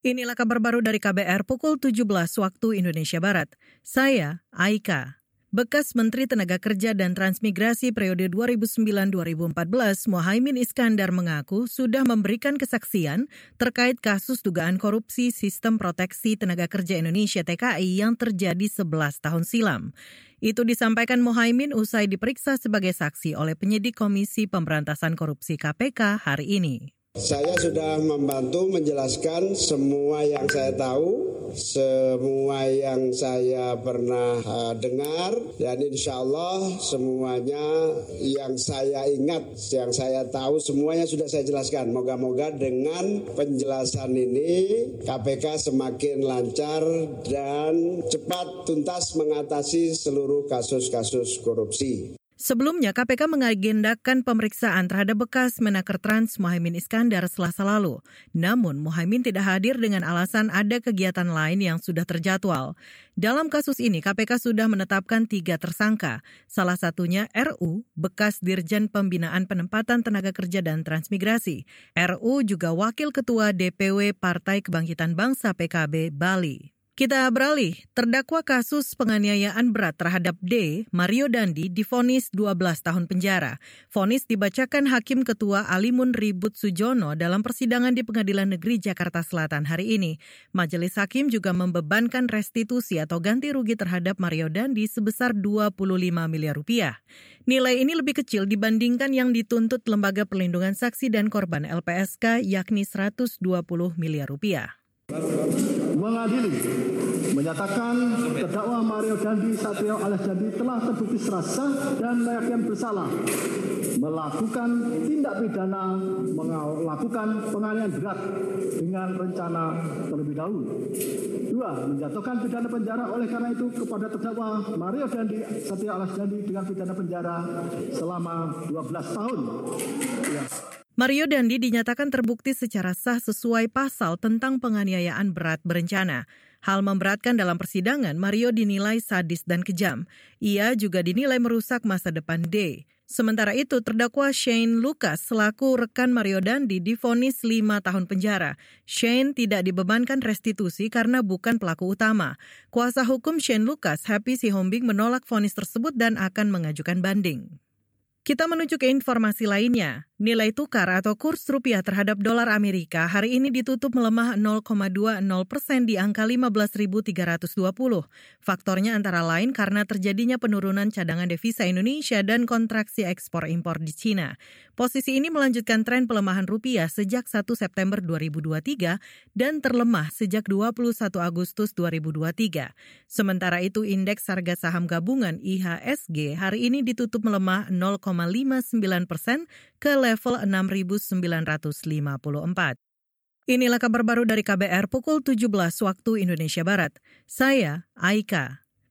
Inilah kabar baru dari KBR pukul 17 waktu Indonesia Barat. Saya Aika. Bekas Menteri Tenaga Kerja dan Transmigrasi periode 2009-2014, Mohaimin Iskandar mengaku sudah memberikan kesaksian terkait kasus dugaan korupsi Sistem Proteksi Tenaga Kerja Indonesia TKI yang terjadi 11 tahun silam. Itu disampaikan Mohaimin usai diperiksa sebagai saksi oleh penyidik Komisi Pemberantasan Korupsi KPK hari ini. Saya sudah membantu menjelaskan semua yang saya tahu, semua yang saya pernah uh, dengar, dan insya Allah semuanya yang saya ingat, yang saya tahu semuanya sudah saya jelaskan. Moga-moga dengan penjelasan ini KPK semakin lancar dan cepat tuntas mengatasi seluruh kasus-kasus korupsi. Sebelumnya, KPK mengagendakan pemeriksaan terhadap bekas Menaker Trans Mohaimin Iskandar selasa lalu. Namun, Mohaimin tidak hadir dengan alasan ada kegiatan lain yang sudah terjadwal. Dalam kasus ini, KPK sudah menetapkan tiga tersangka. Salah satunya RU, bekas Dirjen Pembinaan Penempatan Tenaga Kerja dan Transmigrasi. RU juga Wakil Ketua DPW Partai Kebangkitan Bangsa PKB Bali. Kita beralih, terdakwa kasus penganiayaan berat terhadap D, Mario Dandi, difonis 12 tahun penjara. Fonis dibacakan Hakim Ketua Alimun Ribut Sujono dalam persidangan di Pengadilan Negeri Jakarta Selatan hari ini. Majelis Hakim juga membebankan restitusi atau ganti rugi terhadap Mario Dandi sebesar 25 miliar rupiah. Nilai ini lebih kecil dibandingkan yang dituntut Lembaga Perlindungan Saksi dan Korban LPSK yakni 120 miliar rupiah mengadili menyatakan terdakwa Mario Dandi Satrio alias Dandi telah terbukti serasa dan meyakinkan bersalah melakukan tindak pidana melakukan penganiayaan berat dengan rencana terlebih dahulu. Dua, menjatuhkan pidana penjara oleh karena itu kepada terdakwa Mario Dandi Satrio alias Dandi dengan pidana penjara selama 12 tahun. Ya. Mario Dandi dinyatakan terbukti secara sah sesuai pasal tentang penganiayaan berat berencana. Hal memberatkan dalam persidangan, Mario dinilai sadis dan kejam. Ia juga dinilai merusak masa depan D. Sementara itu, terdakwa Shane Lucas selaku rekan Mario Dandi difonis lima tahun penjara. Shane tidak dibebankan restitusi karena bukan pelaku utama. Kuasa hukum Shane Lucas, Happy Sihombing, menolak vonis tersebut dan akan mengajukan banding. Kita menuju ke informasi lainnya. Nilai tukar atau kurs rupiah terhadap dolar Amerika hari ini ditutup melemah 0,20 persen di angka 15.320. Faktornya antara lain karena terjadinya penurunan cadangan devisa Indonesia dan kontraksi ekspor impor di Cina. Posisi ini melanjutkan tren pelemahan rupiah sejak 1 September 2023 dan terlemah sejak 21 Agustus 2023. Sementara itu indeks harga saham gabungan IHSG hari ini ditutup melemah 0,59 persen ke level 6.954. Inilah kabar baru dari KBR pukul 17 waktu Indonesia Barat. Saya Aika.